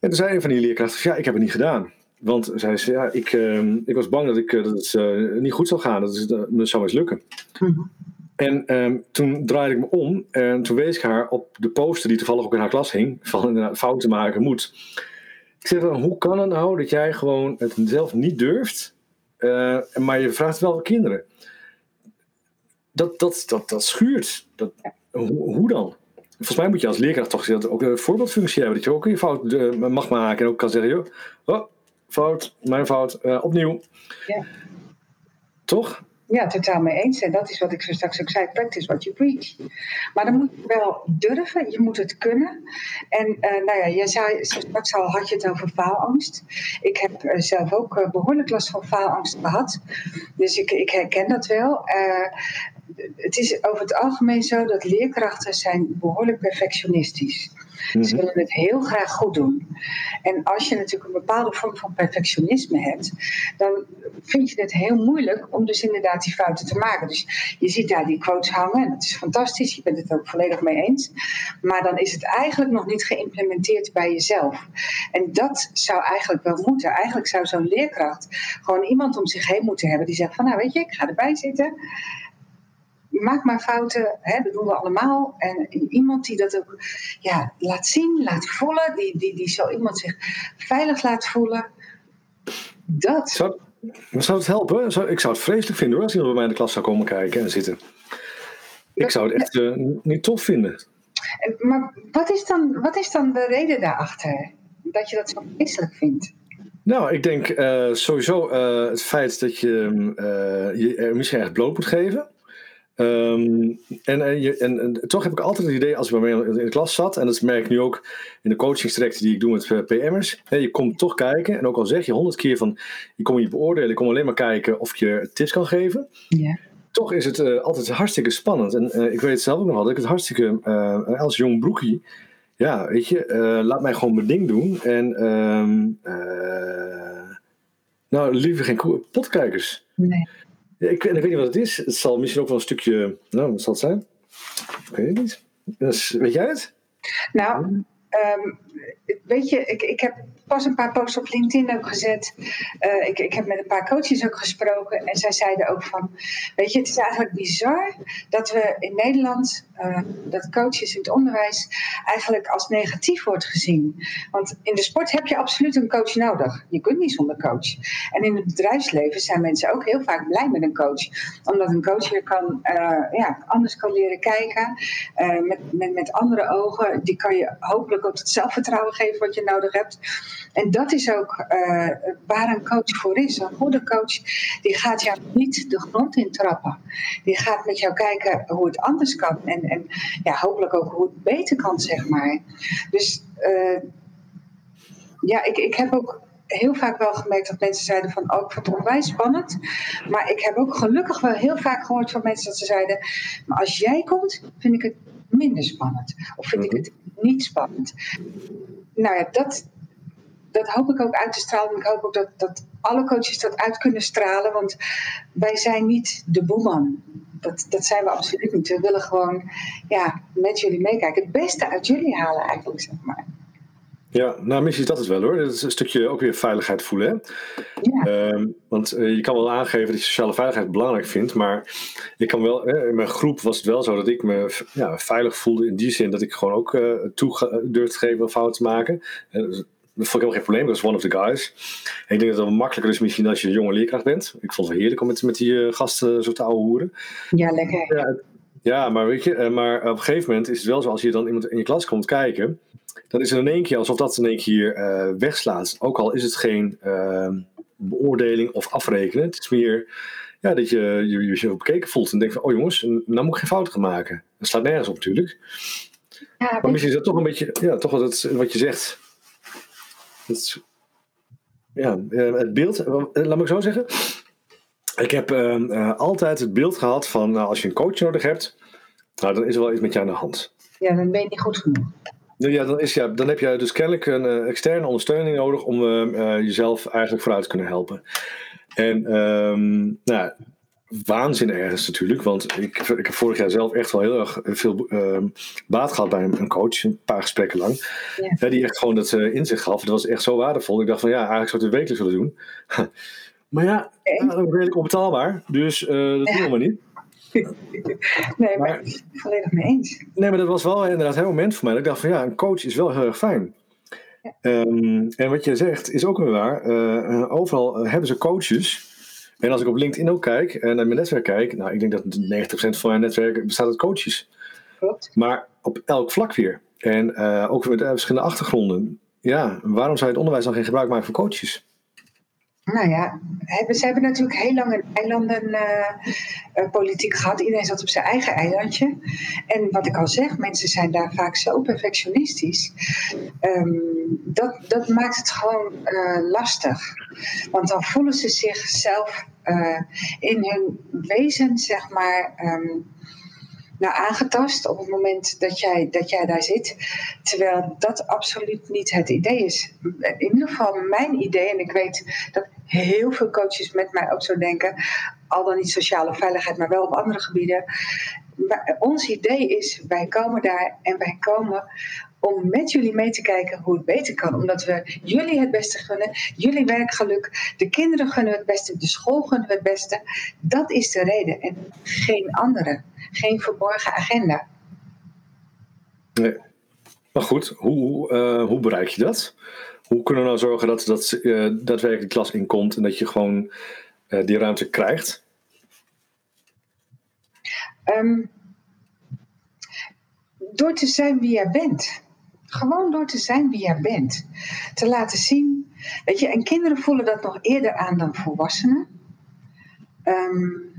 En toen zei een van die leerkrachten, ja, ik heb het niet gedaan. Want zei ze, ja, ik, uh, ik was bang dat, ik, dat het niet goed zou gaan, dat het me zou mislukken. Mm en um, toen draaide ik me om en toen wees ik haar op de poster die toevallig ook in haar klas hing, van inderdaad fouten maken moet. Ik zeg dan, hoe kan het nou dat jij gewoon het zelf niet durft, uh, maar je vraagt wel kinderen? Dat, dat, dat, dat schuurt. Dat, hoe, hoe dan? volgens mij moet je als leerkracht toch ook een voorbeeldfunctie hebben. Dat je ook je fout uh, mag maken en ook kan zeggen, joh, oh, fout, mijn fout, uh, opnieuw. Ja. Toch? Ja, totaal mee eens. En dat is wat ik zo straks ook zei: practice what you preach. Maar dan moet je wel durven, je moet het kunnen. En uh, nou ja, je zei straks al had je het over faalangst. Ik heb uh, zelf ook uh, behoorlijk last van faalangst gehad. Dus ik, ik herken dat wel het is over het algemeen zo dat leerkrachten zijn behoorlijk perfectionistisch. Ze mhm. willen het heel graag goed doen. En als je natuurlijk een bepaalde vorm van perfectionisme hebt, dan vind je het heel moeilijk om dus inderdaad die fouten te maken. Dus je ziet daar die quotes hangen en dat is fantastisch, je bent het ook volledig mee eens. Maar dan is het eigenlijk nog niet geïmplementeerd bij jezelf. En dat zou eigenlijk wel moeten. Eigenlijk zou zo'n leerkracht gewoon iemand om zich heen moeten hebben die zegt van nou weet je, ik ga erbij zitten maak maar fouten, hè, dat doen we allemaal. En iemand die dat ook ja, laat zien, laat voelen, die, die, die zo iemand zich veilig laat voelen. Dat. Zou, zou het helpen? Zou, ik zou het vreselijk vinden hoor, als iemand bij mij in de klas zou komen kijken en zitten. Ik zou het echt uh, niet tof vinden. Maar wat is, dan, wat is dan de reden daarachter? Dat je dat zo vreselijk vindt? Nou, ik denk uh, sowieso uh, het feit dat je uh, je er misschien echt bloot moet geven. Um, en, en, je, en, en, toch heb ik altijd het idee als ik bij mij in de klas zat, en dat merk ik nu ook in de coachingstrajecten die ik doe met PM'ers. Je komt toch kijken, en ook al zeg je honderd keer van je komt niet beoordelen, je komt alleen maar kijken of je tips kan geven. Ja. Toch is het uh, altijd hartstikke spannend. En uh, ik weet zelf ook nog wel dat ik het hartstikke, uh, als jong broekie, ja, weet je, laat mij gewoon mijn ding doen. En, um, nou, liever geen potkijkers. Nee. Ik, ik, weet niet wat het is. Het zal misschien ook wel een stukje. Nou, wat zal het zijn? Ik weet het niet. Dus, weet jij het? Nou, um, weet je, ik, ik heb pas een paar posts op LinkedIn ook gezet. Uh, ik, ik heb met een paar coaches ook gesproken. En zij zeiden ook van, weet je, het is eigenlijk bizar dat we in Nederland, uh, dat coaches in het onderwijs eigenlijk als negatief wordt gezien. Want in de sport heb je absoluut een coach nodig. Je kunt niet zonder coach. En in het bedrijfsleven zijn mensen ook heel vaak blij met een coach. Omdat een coach je kan, uh, ja, anders kan leren kijken. met, met, met andere ogen. Die kan je hopelijk ook het zelfvertrouwen geven wat je nodig hebt. En dat is ook uh, waar een coach voor is. Een goede coach die gaat jou niet de grond in trappen. Die gaat met jou kijken hoe het anders kan. En, en ja, hopelijk ook hoe het beter kan, zeg maar. Dus uh, ja, ik, ik heb ook heel vaak wel gemerkt dat mensen zeiden van oh, ik vond het onwijs spannend. Maar ik heb ook gelukkig wel heel vaak gehoord van mensen dat ze zeiden, maar als jij komt, vind ik het minder spannend. Of vind ik mhm. het niet spannend. Nou ja, dat, dat hoop ik ook uit te stralen. Ik hoop ook dat, dat alle coaches dat uit kunnen stralen. Want wij zijn niet de boeman. Dat, dat zijn we absoluut niet. We willen gewoon ja, met jullie meekijken. Het beste uit jullie halen eigenlijk, zeg maar. Ja, nou misschien is dat het wel hoor. Dat is een stukje ook weer veiligheid voelen. Hè? Ja. Ehm, want uh, je kan wel aangeven dat je sociale veiligheid belangrijk vindt. Maar ik kan wel, in mijn groep was het wel zo dat ik me ja, veilig voelde. In die zin dat ik gewoon ook uh, toe durfde te geven om fouten te maken. Uh, dat vond ik helemaal geen probleem, dat is one of the guys. En ik denk dat het wel makkelijker is misschien als je een jonge leerkracht bent. Ik vond het heerlijk om met, met die gasten zo te ouwe hoeren. Ja, lekker. Ja, ja, maar weet je, maar op een gegeven moment is het wel zo als je dan iemand in je klas komt kijken dan is het in één keer alsof dat in één keer uh, wegslaat. Ook al is het geen uh, beoordeling of afrekenen. Het is meer ja, dat je je, je, je bekeken voelt en denkt van, oh jongens, nou moet ik geen fouten gaan maken. Dat slaat nergens op natuurlijk. Ja, maar misschien is dat toch een beetje, ja, toch wat, het, wat je zegt. Het, ja, eh, het beeld, eh, laat me ik zo zeggen. Ik heb uh, altijd het beeld gehad van, nou, als je een coach nodig hebt, nou, dan is er wel iets met je aan de hand. Ja, dan ben je niet goed genoeg. Ja, dan, is, ja, dan heb je dus kennelijk een uh, externe ondersteuning nodig om uh, jezelf eigenlijk vooruit te kunnen helpen. En um, nou, waanzin ergens natuurlijk, want ik, ik heb vorig jaar zelf echt wel heel erg veel baat gehad bij een coach, een paar gesprekken lang. Ja. die echt gewoon dat inzicht gaf. Dat was echt zo waardevol. Ik dacht van ja, eigenlijk zou ik het wekelijks willen doen. <laughs> maar ja, okay. dat is redelijk onbetaalbaar, dus dat doen we maar niet. <laughs> nee, maar, maar volledig mee eens. Nee, maar dat was wel inderdaad een moment voor mij. Dat ik dacht van ja, een coach is wel heel erg fijn. Ja. Um, en wat je zegt is ook weer waar. Uh, overal eh, hebben ze coaches. En als ik op LinkedIn ook kijk en naar mijn netwerk kijk, nou, ik denk dat 90% van mijn netwerk bestaat uit coaches. Klopt. Maar op elk vlak weer. En uh, ook met verschillende achtergronden. Ja, waarom zou je het onderwijs dan geen gebruik maken van coaches? Nou ja, ze hebben natuurlijk heel lang een eilandenpolitiek uh, gehad. Iedereen zat op zijn eigen eilandje. En wat ik al zeg, mensen zijn daar vaak zo perfectionistisch. Um, dat, dat maakt het gewoon uh, lastig. Want dan voelen ze zichzelf uh, in hun wezen, zeg maar. Um, nou, aangetast op het moment dat jij, dat jij daar zit. Terwijl dat absoluut niet het idee is. In ieder geval mijn idee, en ik weet dat heel veel coaches met mij ook zo denken, al dan niet sociale veiligheid, maar wel op andere gebieden. Maar ons idee is, wij komen daar en wij komen om met jullie mee te kijken hoe het beter kan. Omdat we jullie het beste gunnen, jullie werkgeluk, de kinderen gunnen het beste, de school gunnen het beste. Dat is de reden en geen andere. Geen verborgen agenda. Nee. Maar goed, hoe, hoe bereik je dat? Hoe kunnen we nou zorgen dat, dat uh, daadwerkelijk de klas inkomt en dat je gewoon uh, die ruimte krijgt? Um, door te zijn wie jij bent. Gewoon door te zijn wie jij bent. Te laten zien. Weet je, en kinderen voelen dat nog eerder aan dan volwassenen. Um,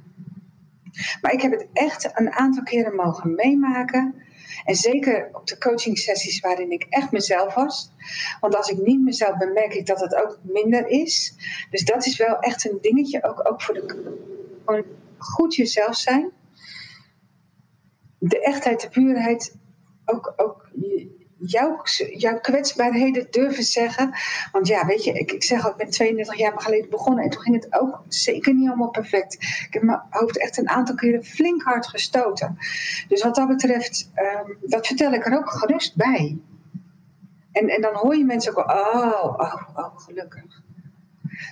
maar ik heb het echt een aantal keren mogen meemaken. En zeker op de coaching sessies waarin ik echt mezelf was. Want als ik niet mezelf ben, merk ik dat het ook minder is. Dus dat is wel echt een dingetje. Ook, ook voor de gewoon goed jezelf zijn. De echtheid, de puurheid. Ook, ook jouw, jouw kwetsbaarheden durven zeggen. Want ja, weet je, ik, ik zeg al, ik ben 32 jaar geleden begonnen en toen ging het ook zeker niet allemaal perfect. Ik heb mijn hoofd echt een aantal keren flink hard gestoten. Dus wat dat betreft, um, dat vertel ik er ook gerust bij. En, en dan hoor je mensen ook, oh, oh, oh, gelukkig.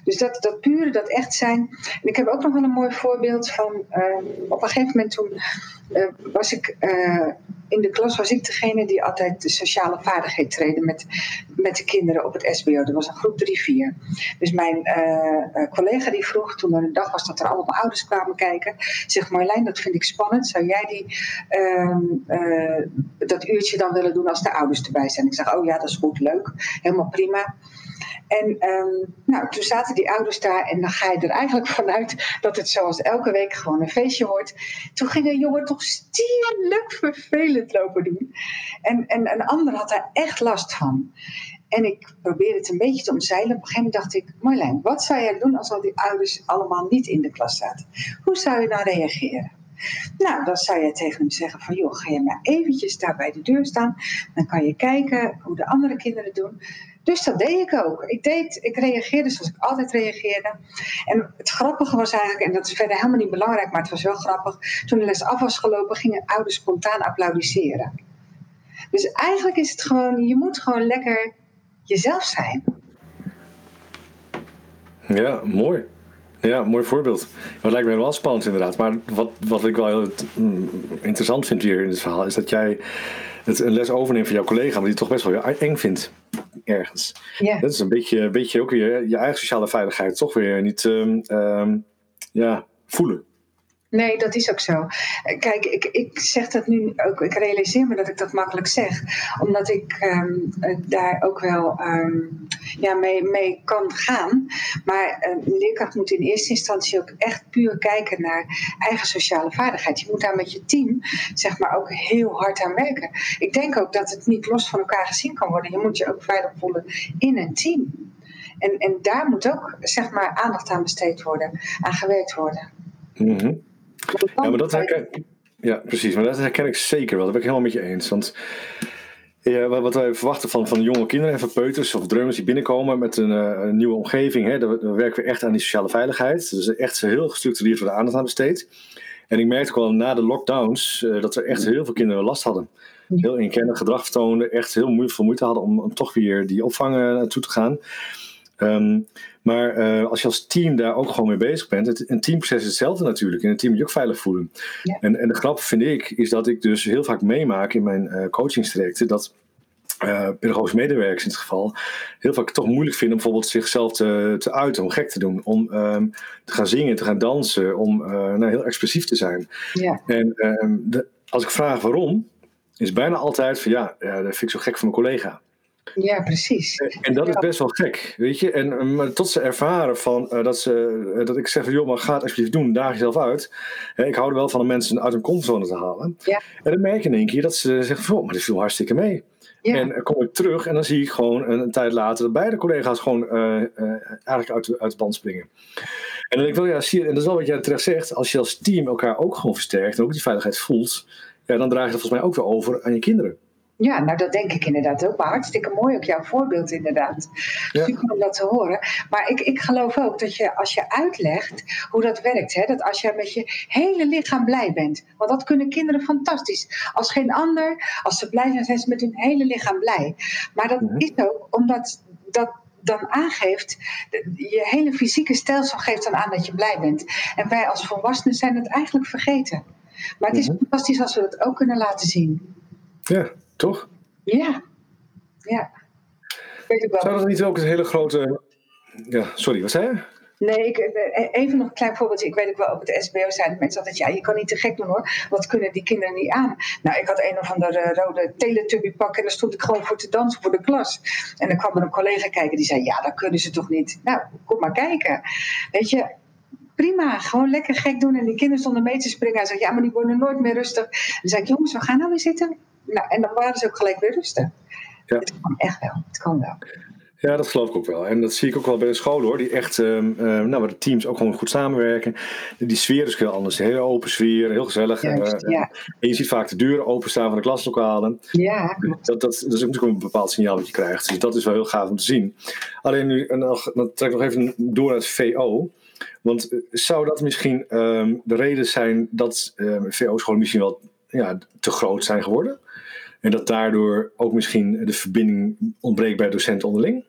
Dus dat, dat pure, dat echt zijn. En ik heb ook nog wel een mooi voorbeeld van. Uh, op een gegeven moment toen uh, was ik. Uh, in de klas was ik degene die altijd de sociale vaardigheid trainde met, met de kinderen op het SBO. Dat was een groep 3-4. Dus mijn collega die vroeg, toen er een dag was dat er allemaal ouders kwamen kijken. Zegt Marlijn, dat vind ik spannend. Zou jij die, ehm, dat uurtje dan willen doen als de ouders erbij zijn? Ik zeg, oh ja, dat is goed, leuk. Helemaal prima. En um, nou, toen zaten die ouders daar en dan ga je er eigenlijk vanuit dat het zoals elke week gewoon een feestje wordt. Toen ging een jongen toch stierlijk vervelend lopen doen. En, en een ander had daar echt last van. En ik probeerde het een beetje te omzeilen. Op een gegeven moment dacht ik, Marlijn, wat zou jij doen als al die ouders allemaal niet in de klas zaten? Hoe zou je nou reageren? Nou, dan zou je tegen hem zeggen van, joh, ga je maar eventjes daar bij de deur staan. Dan kan je kijken hoe de andere kinderen doen. Dus dat deed ik ook. Ik, deed, ik reageerde zoals ik altijd reageerde. En het grappige was eigenlijk, en dat is verder helemaal niet belangrijk, maar het was wel grappig. Toen de les af was gelopen, gingen ouders spontaan applaudisseren. Dus eigenlijk is het gewoon, je moet gewoon lekker jezelf zijn. Ja, mooi. Ja, mooi voorbeeld. Dat lijkt me wel spannend inderdaad. Maar wat, wat ik wel heel mm, interessant vind hier in het verhaal... is dat jij het een les overneemt van jouw collega... maar die het toch best wel eng vindt ergens. Ja. Dat is een beetje, een beetje ook weer je eigen sociale veiligheid toch weer niet um, um, ja, voelen. Nee, dat is ook zo. Kijk, ik, ik zeg dat nu ook, ik realiseer me dat ik dat makkelijk zeg, omdat ik um, daar ook wel um, ja, mee, mee kan gaan. Maar een leerkracht moet in eerste instantie ook echt puur kijken naar eigen sociale vaardigheid. Je moet daar met je team, zeg maar, ook heel hard aan werken. Ik denk ook dat het niet los van elkaar gezien kan worden. Je moet je ook veilig voelen in een team. En, en daar moet ook, zeg maar, aandacht aan besteed worden, aan gewerkt worden. Mm ja, maar dat herken, ja, precies. Maar dat herken ik zeker wel. Dat ben ik helemaal met je eens. Want ja, wat wij verwachten van, van jonge kinderen en van peuters of drummers die binnenkomen met een, uh, een nieuwe omgeving, hè, dan, werken we echt aan die sociale veiligheid. Dus echt heel gestructureerd voor de aandacht aan besteed. En ik merkte ook al na de lockdowns uh, dat er echt heel veel kinderen last hadden. Heel inkennig gedrag vertoonden, echt heel veel moeite hadden om, om toch weer die opvang uh, naartoe te gaan. Um, maar uh, als je als team daar ook gewoon mee bezig bent, het, een teamproces is hetzelfde natuurlijk. In een team moet je ook veilig voelen. Ja. En, en de grap vind ik, is dat ik dus heel vaak meemaak in mijn uh, coachingstrajecten dat uh, pedagogische medewerkers in het geval heel vaak toch moeilijk vinden om bijvoorbeeld zichzelf te, te uiten, om gek te doen, om um, te gaan zingen, te gaan dansen, om nou, heel expressief te zijn. Ja. En um, de, als ik vraag waarom, is bijna altijd van ja, dat vind ik zo gek van mijn collega. Ja, precies. En dat is best wel gek, weet je. En maar tot ze ervaren van, dat, ze, dat ik zeg van, joh, maar ga het alsjeblieft doen, daag jezelf uit. ik hou er wel van om mensen uit hun comfortzone te halen. Ja. En dan merk je in één keer dat ze zeggen van, oh, maar dit viel hartstikke mee. En dan kom ik terug en dan zie ik gewoon een, een tijd later dat beide collega's gewoon uh, uh, eigenlijk uit, uit het band springen. En dan denk ik wel, ja, zie je, en dat is wel wat jij terecht zegt, als je als team elkaar ook gewoon versterkt en ook die veiligheid voelt, ja, dan draag je dat volgens mij ook weer over aan je kinderen. Ja, nou dat denk ik inderdaad ook. Maar hartstikke mooi ook jouw voorbeeld inderdaad. Ja. Super om dat te horen. Maar ik, ik geloof ook dat je als je uitlegt hoe dat werkt, hè, dat als je met je hele lichaam blij bent. Want dat kunnen kinderen fantastisch. Als geen ander, als ze blij zijn, zijn ze met hun hele lichaam blij. Maar dat is ook omdat dat dan aangeeft, je hele fysieke stelsel geeft dan aan dat je blij bent. En wij als volwassenen zijn het eigenlijk vergeten. Maar het is fantastisch als we dat ook kunnen laten zien. Ja, toch? Ja, ja. Weet ik wel. Zou dat niet ook een hele grote. Ja, sorry, wat zei je? Nee, ik, eh, even nog een klein voorbeeldje. Ik weet ook wel, op het SBO zijn mensen altijd, ja, je kan niet te gek doen hoor. Wat kunnen die kinderen niet aan? Nou, ik had een of andere rode teletubby pak en daar stond ik gewoon voor te dansen voor de klas. En dan kwam er een collega kijken die zei, ja, dat kunnen ze toch niet? Nou, kom maar kijken. Weet je, prima, gewoon lekker gek doen. En die kinderen stonden mee te springen. Hij zei, ja, maar die worden nooit meer rustig. En dan zei ik, jongens, we gaan nou weer zitten. Nou, en dan waren ze ook gelijk weer rustig. Ja. Het kan echt wel, het kan wel. Ja, dat geloof ik ook wel. En dat zie ik ook wel bij de scholen hoor. Die echt, um, nou, waar de teams ook gewoon goed samenwerken. Die sfeer is heel anders. Hele open sfeer, heel gezellig. Juist, uh, ja. En je ziet vaak de deuren openstaan van de klaslokalen. Ja, dat, dat, dat is natuurlijk een bepaald signaal wat je krijgt. Dus dat is wel heel gaaf om te zien. Alleen nu, en dan, dan trek ik nog even door naar het VO. Want eh, zou dat misschien um, de reden zijn dat VO-scholen misschien wel ja, te groot zijn geworden? En dat daardoor ook misschien de verbinding ontbreekt bij docenten onderling?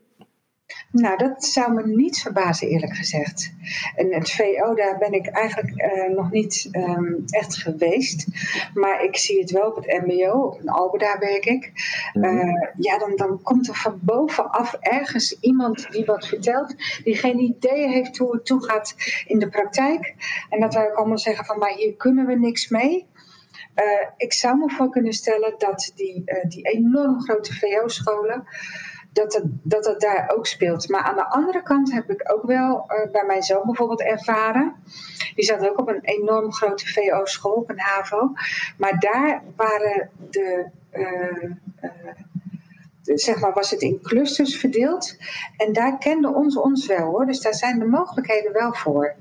Nou, dat zou me niet verbazen, eerlijk gezegd. En het VO, daar ben ik eigenlijk uh, nog niet um, echt geweest. Maar ik zie het wel op het MBO, op een Albeda werk ik. Uh, ja, dan, dan komt er van bovenaf ergens iemand die wat vertelt, die geen idee heeft hoe het toegaat in de praktijk. En dat wij ook allemaal zeggen van, maar hier kunnen we niks mee. Uh, ik zou me voor kunnen stellen dat die, die enorm grote VO-scholen dat het, dat het daar ook speelt. Maar aan de andere kant heb ik ook wel uh, bij mijn zoon bijvoorbeeld ervaren. Die zat ook op een enorm grote VO-school, op een HAVO. Maar daar waren de. Zeg maar, was het in clusters verdeeld. En daar kenden ons ons wel hoor. Dus daar zijn de mogelijkheden wel voor.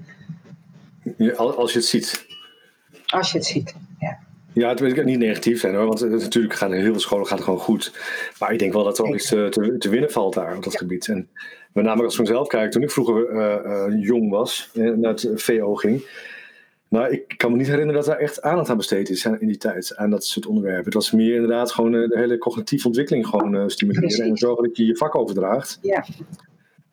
Ja, als je het ziet. Als je het ziet, ja. Het wil niet negatief zijn hoor, want het, natuurlijk gaan heel veel scholen gaat het gewoon goed. Maar ik denk wel dat er ook iets te, te, te winnen valt daar op dat gebied. En met name als ik mezelf kijk, toen ik vroeger uh, uh, jong was en naar het VO ging. Nou, ik kan me niet herinneren dat daar echt aandacht aan besteed is in die tijd, aan dat soort onderwerpen. Het was meer inderdaad gewoon de hele cognitieve ontwikkeling gewoon stimuleren en zorgen dat je je vak overdraagt. Ja.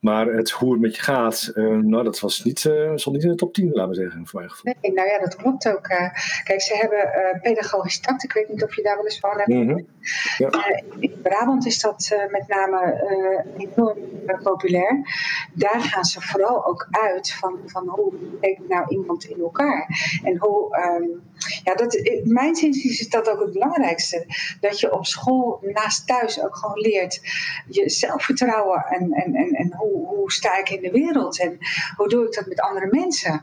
Maar het hoe het met je gaat, uh, nou, dat was niet, uh, stond niet in de top 10, laten we zeggen, voor mijn gevoel. Nee, nou ja, dat klopt ook. Uh, kijk, ze hebben pedagogisch tact. Ik weet niet of je daar wel eens van hebt. Mm -hmm. ja. in Brabant is dat met name enorm populair. Daar gaan ze vooral ook uit van, van hoe kijkt nou iemand in elkaar. En hoe, um, ja, dat, in mijn zin is dat ook het belangrijkste. Dat je op school naast thuis ook gewoon leert je zelfvertrouwen en, en, en, en hoe hoe, sta ik in de wereld en hoe doe ik dat met andere mensen?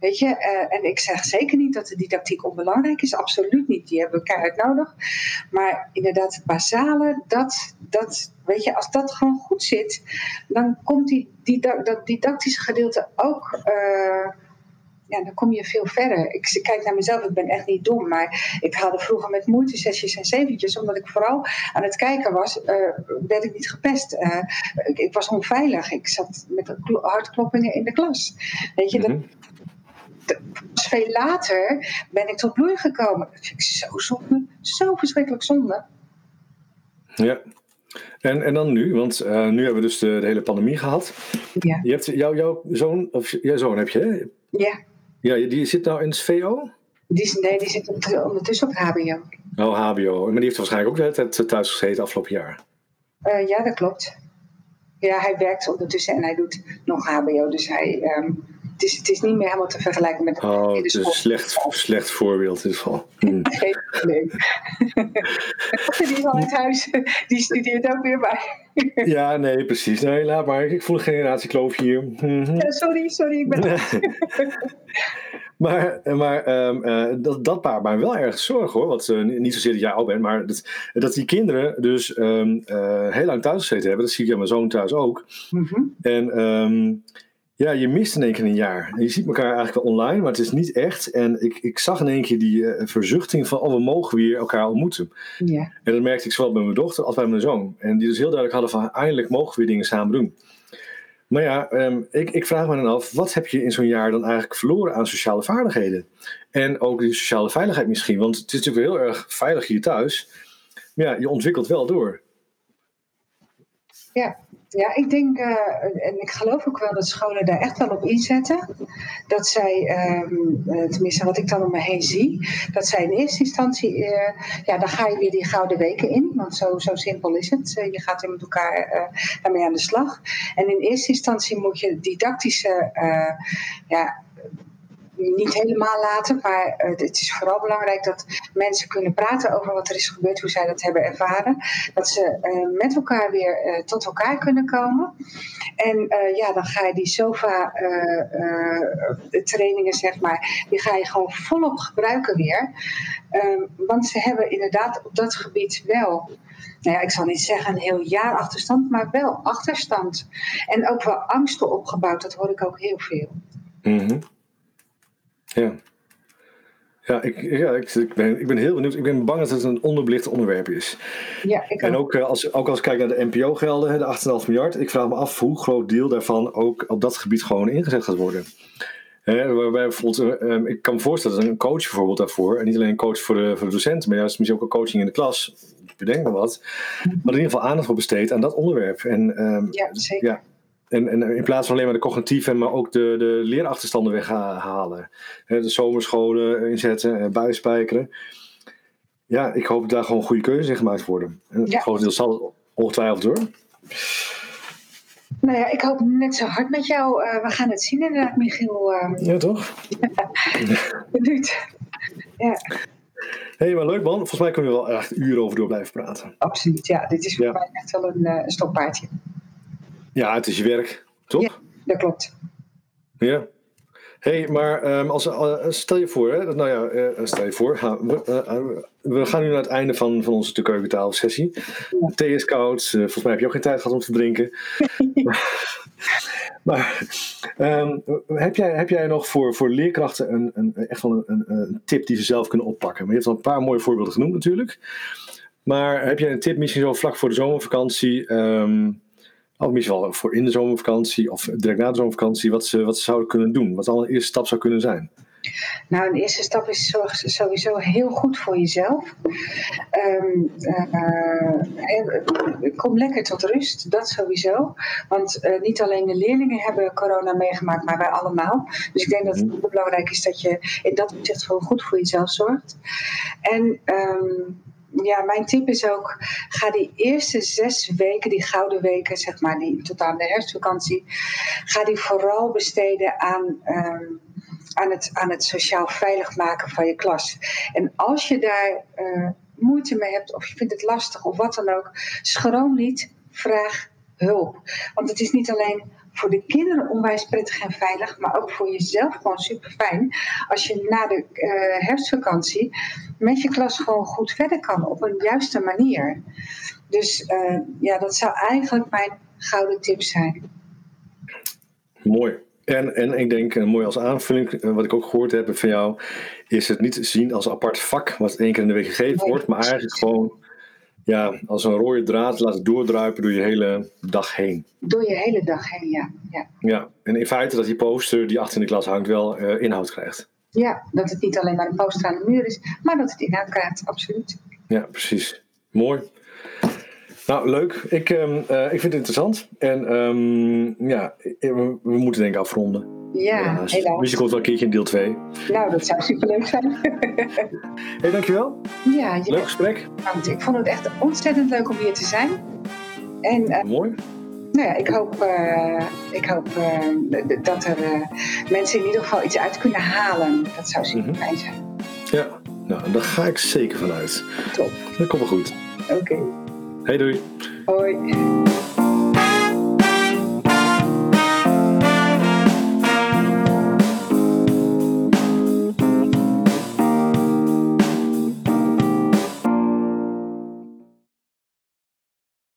Weet je, uh, en ik zeg zeker niet dat de didactiek onbelangrijk is, absoluut niet. Die hebben we keihard nodig. Maar inderdaad, basale, dat, dat, weet je, als dat gewoon goed zit, dan komt die, die, dat didactische gedeelte ook. Uh, ja, dan kom je veel verder. Ik kijk naar mezelf, ik ben echt niet dom, maar ik haalde vroeger met moeite zesjes en zeventjes, omdat ik vooral aan het kijken was, uh, werd ik niet gepest. Uh, ik, ik, was onveilig, ik zat met hartkloppingen in de klas. Weet je, mm -hmm. dat, dat, veel later ben ik tot bloei gekomen. Dat vind ik zo zonde, zo verschrikkelijk zonde. Ja, en, en dan nu, want uh, nu hebben we dus de, de, hele pandemie gehad. Ja. Je hebt jou, jouw zoon, of jouw zoon heb je, hè? Ja. Ja, die zit nou in het VO? Die, nee, die zit ondertussen op HBO. Oh, HBO. Maar die heeft waarschijnlijk ook het thuis gezeten afgelopen jaar. Uh, ja, dat klopt. Ja, hij werkt ondertussen en hij doet nog HBO. Dus hij, um, Het is, het is niet meer helemaal te vergelijken met Oh, het is een slecht, slecht voorbeeld in ieder geval. Geen probleem. die is al uit huis, die studeert ook weer bij. ja, nee, precies. Nee, laat maar. Ik voel een generatiekloof hier. Mhm. sorry, sorry, ik ben... <laughs> Maar, maar ehm, eh, dat, dat baart mij wel erg zorgen hoor. Want, uh, niet zozeer dat jij oud bent, maar dat, dat die kinderen dus um, uh, heel lang thuis gezeten hebben. Dat zie ik aan mijn zoon thuis ook. Mhm. En um, ja, je mist in één keer een jaar. En je ziet elkaar eigenlijk wel online, maar het is niet echt. En ik, ik zag in één keer die verzuchting van, oh, we mogen weer elkaar ontmoeten. Ja. En dat merkte ik zowel bij mijn dochter als bij mijn zoon. En die dus heel duidelijk hadden van, eindelijk mogen we weer dingen samen doen. Maar ja, ehm, ik, ik, vraag me dan af, wat heb je in zo'n jaar dan eigenlijk verloren aan sociale vaardigheden? En ook die sociale veiligheid misschien, want het is natuurlijk heel erg veilig hier thuis. Maar ja, je ontwikkelt wel door. Ja, ja, ik denk, uh, en ik geloof ook wel dat scholen daar echt wel op inzetten. Dat zij, um, tenminste wat ik dan om me heen zie, dat zij in eerste instantie, uh, ja, dan ga je weer die gouden weken in. Want zo, zo simpel is het. je gaat met elkaar daarmee aan de slag. En in eerste instantie moet je didactische ja, niet helemaal laten, maar uh, het is vooral belangrijk dat mensen kunnen praten over wat er is gebeurd, hoe zij dat hebben ervaren. Dat ze uh, met elkaar weer uh, tot elkaar kunnen komen. En ja, dan ga je die SOFA trainingen, zeg maar, die ga je gewoon volop gebruiken weer. Ehm, want ze hebben inderdaad op dat gebied wel nou ja, ik zal niet zeggen een heel jaar achterstand, maar wel achterstand. En ook wel angsten opgebouwd, dat hoor ik ook heel veel. Mm ja. Ja, ik, ja ik, ik, ben, ik ben heel benieuwd. Ik ben bang dat het een onderbelicht onderwerp is. Ja, ik en ook, eh, als, ook als ik kijk naar de NPO-gelden, de 8,5 miljard. Ik vraag me af hoe groot deel daarvan ook op dat gebied gewoon ingezet gaat worden. He, waarbij bijvoorbeeld, eh, ehm, ik kan me voorstellen dat een coach bijvoorbeeld daarvoor, en niet alleen een coach voor de, voor de docenten, maar juist misschien ook een coaching in de klas, bedenk maar wat, maar in ieder geval aandacht voor besteedt aan dat onderwerp. En, um, ja, zeker. Ja, en, en, in plaats van alleen maar de cognitieve, maar ook de, de leerachterstanden weghalen. De zomerscholen inzetten en buispijkeren. Ja, ik hoop dat daar gewoon goede keuzes in gemaakt worden. En ja. groot deel zal ongetwijfeld door. Nou ja, ik hoop net zo hard met jou. Uh, we gaan het zien inderdaad, Michiel. Uh, ja, toch? <laughs> Benieuwd. ja. Hé, hey, maar leuk man. Volgens mij kunnen we wel echt uren over door blijven praten. Absoluut, ja. Dit is voor mij echt wel een, uh, een stokpaardje. Ja, het is je werk, toch? Ja, dat klopt. Ja. hey, maar um, als, uh, stel je voor, hè, nou ja, uh, stel je voor, we, we, gaan nu naar het einde van, van onze keukentaal sessie. Ja. Thee is koud, volgens mij heb je ook geen tijd gehad om te drinken. <laughs> maar um, heb, jij, heb jij nog voor, voor leerkrachten een, een, echt wel een, een, een, tip die ze zelf kunnen oppakken? Maar je hebt al een paar mooie voorbeelden genoemd natuurlijk. Maar heb jij een tip misschien zo vlak voor de zomervakantie... Um, of misschien wel voor in de zomervakantie of direct na de zomervakantie, wat ze, wat ze zouden kunnen doen. Wat al een eerste stap zou kunnen zijn. Nou, een eerste stap is sowieso heel goed voor jezelf. Um, uh, kom lekker tot rust, dat sowieso. Want uh, niet alleen de leerlingen hebben corona meegemaakt, maar wij allemaal. Dus ik denk dat het mhm. belangrijk is dat je in dat opzicht gewoon goed voor jezelf zorgt. En um, ja, mijn tip is ook, ga die eerste zes weken, die gouden weken, zeg maar, die, tot aan de herfstvakantie, ga die vooral besteden aan, ehm, aan, het, aan het sociaal veilig maken van je klas. En als je daar uh, moeite mee hebt, of je vindt het lastig, of wat dan ook, schroom niet, vraag hulp. Want het is niet alleen voor de kinderen onwijs prettig en veilig, maar ook voor jezelf gewoon super fijn. Als je na de uh, herfstvakantie met je klas gewoon goed verder kan op een juiste manier. Dus uh, ja, dat zou eigenlijk mijn gouden tip zijn. Mooi. En, en ik denk, mooi als aanvulling, eh, wat ik ook gehoord heb van jou, is het niet zien als apart vak, wat één keer in de week gegeven wordt, maar eigenlijk gewoon ja, als een rode draad laten doordruipen door je hele dag heen. Door je hele dag heen, ja. Ja, ja. en in feite dat die poster die achter in de klas hangt wel uh, inhoud krijgt. Ja, dat het niet alleen maar een poster aan de muur is, maar dat het inhoud krijgt, absoluut. Ja, precies. Mooi. Nou, leuk. Ik, um, uh, ik vind het interessant. En um, ja, we, we moeten denk ik afronden. Ja, helaas. helaas. Misschien komt wel een keertje in deel 2. Nou, dat zou superleuk zijn. <laughs> hey, dankjewel. Ja, leuk gesprek. Ik vond het echt ontzettend leuk om hier te zijn. En, uh, Mooi. nou ja, ik hoop, uh, ik hoop dat er mensen in ieder geval iets uit kunnen halen. Dat zou super mm -hmm. fijn zijn. Ja, nou, daar ga ik zeker vanuit. Top. Dat komt wel goed. Oké. Okay. Hey, doei. Hoi.